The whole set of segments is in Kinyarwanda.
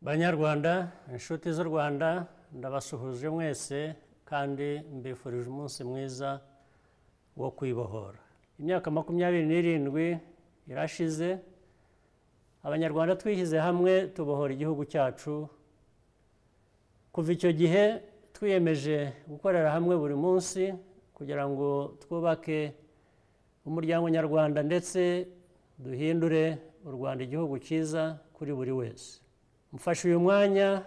banyarwanda inshuti z'u rwanda ndabasuhuje mwese kandi mbifurije umunsi mwiza wo kwibohora. Imyaka makumyabiri n'irindwi irashize abanyarwanda twishyize hamwe tubohora igihugu cyacu. Kuva icyo gihe twiyemeje gukorera hamwe buri munsi kugira ngo twubake umuryango nyarwanda ndetse duhindure u rwanda igihugu cyiza kuri buri wese. Mfashe uyu mwanya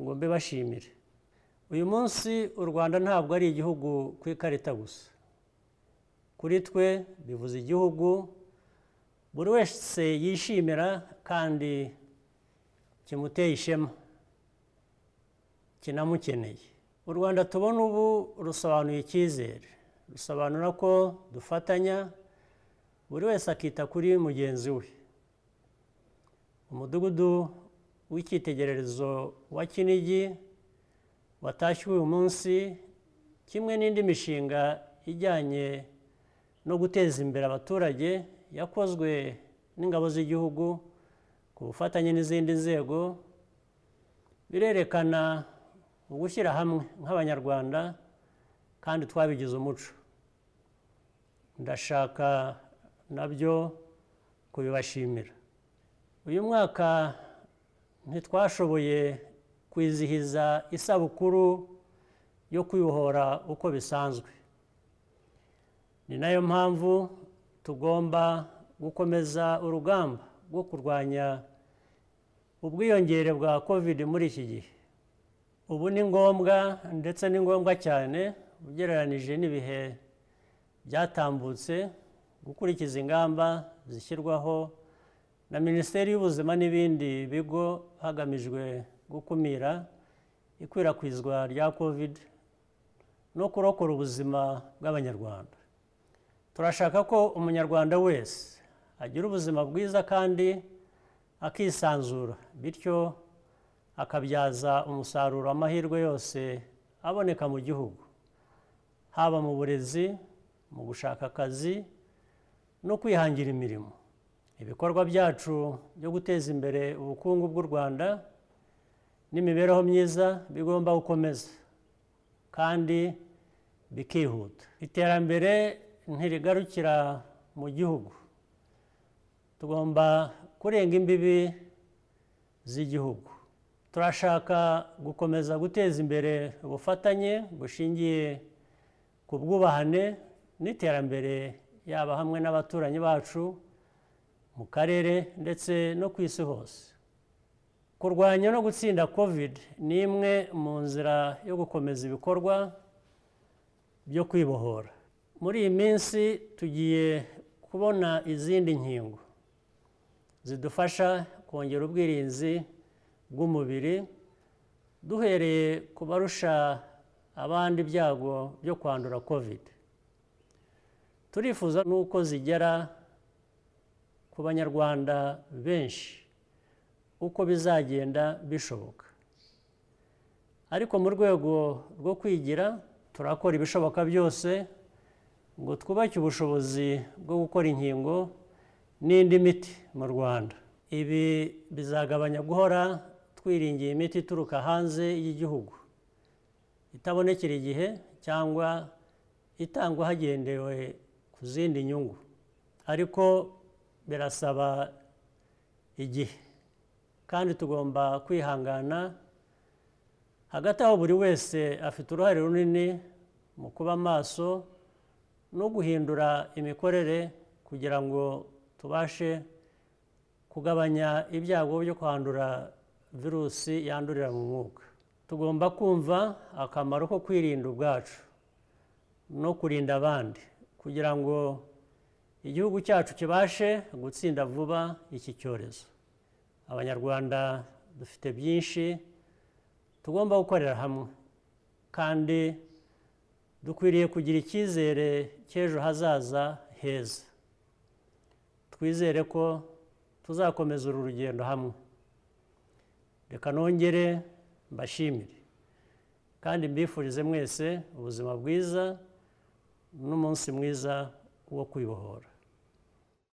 ngo mbe bashimire. Uyu munsi u rwanda ntabwo ari igihugu ku ikarita gusa. Kuri twe bivuze igihugu buri wese yishimira kandi kimuteye ishema kinamukeneye. U rwanda tubona ubu rusobanuye icyizere. Rusobanura ko dufatanya buri wese akita kuri mugenzi we. Umudugudu w'icyitegererezo wa kinigi watashywe uyu munsi kimwe n'indi mishinga ijyanye no guteza imbere abaturage yakozwe n'ingabo z'igihugu ku bufatanye n'izindi nzego birerekana ugushyira hamwe nk'abanyarwanda kandi twabigize umuco. Ndashaka na byo kubibashimira. Uyu mwaka ntitwashoboye kwizihiza isabukuru yo kwibohora uko bisanzwe. Ni na yo mpamvu tugomba gukomeza urugamba rwo kurwanya ubwiyongere bwa covid muri iki gihe. Ubu ni ngombwa ndetse ni ngombwa cyane ugereranije n'ibihe byatambutse gukurikiza ingamba zishyirwaho na minisiteri y'ubuzima n'ibindi bigo hagamijwe gukumira ikwirakwizwa rya covid no kurokora ubuzima bw'abanyarwanda. Turashaka ko umunyarwanda wese agira ubuzima bwiza kandi akisanzura bityo akabyaza umusaruro amahirwe yose aboneka mu gihugu haba mu burezi mu gushaka akazi no kwihangira imirimo. Ibikorwa byacu byo guteza imbere ubukungu bw'u rwanda n'imibereho myiza bigomba gukomeza kandi bikihuta. Iterambere ntirigarukira mu gihugu. Tugomba kurenga imbibi z'igihugu. Turashaka gukomeza guteza imbere ubufatanye bushingiye ku bwubahane n'iterambere yaba hamwe n'abaturanyi bacu mu karere ndetse no ku isi hose. Kurwanya no gutsinda covid ni imwe mu nzira yo gukomeza ibikorwa byo kwibohora. Muri iyi minsi tugiye kubona izindi nkingo zidufasha kongera ubwirinzi bw'umubiri duhereye ku barusha abandi ibyago byo kwandura covid. Turifuza n'uko zigera ku banyarwanda benshi. Uko bizagenda bishoboka. Ariko mu rwego rwo kwigira turakora ibishoboka byose ngo twubake ubushobozi bwo gukora inkingo n'indi miti mu rwanda. Ibi bizagabanya guhora twiringiye imiti ituruka hanze y'igihugu. Itabonekera igihe cyangwa itangwa hagendewe ku zindi nyungu. Ariko birasaba igihe. Kandi tugomba kwihangana hagati aho buri wese afite uruhare runini mu kuba maso no guhindura imikorere kugira ngo tubashe kugabanya ibyago byo kwandura virusi yandurira mu mwuka. Tugomba kumva akamaro ko kwirinda ubwacu no kurinda abandi kugira ngo igihugu cyacu kibashe gutsinda vuba iki cyorezo. Abanyarwanda dufite byinshi tugomba gukorera hamwe. Kandi dukwiriye kugira icyizere cy'ejo hazaza heza. Twizere ko tuzakomeza uru rugendo hamwe. Reka nongere mbashimire. Kandi mbifurize mwese ubuzima bwiza n'umunsi mwiza wo kwibohora.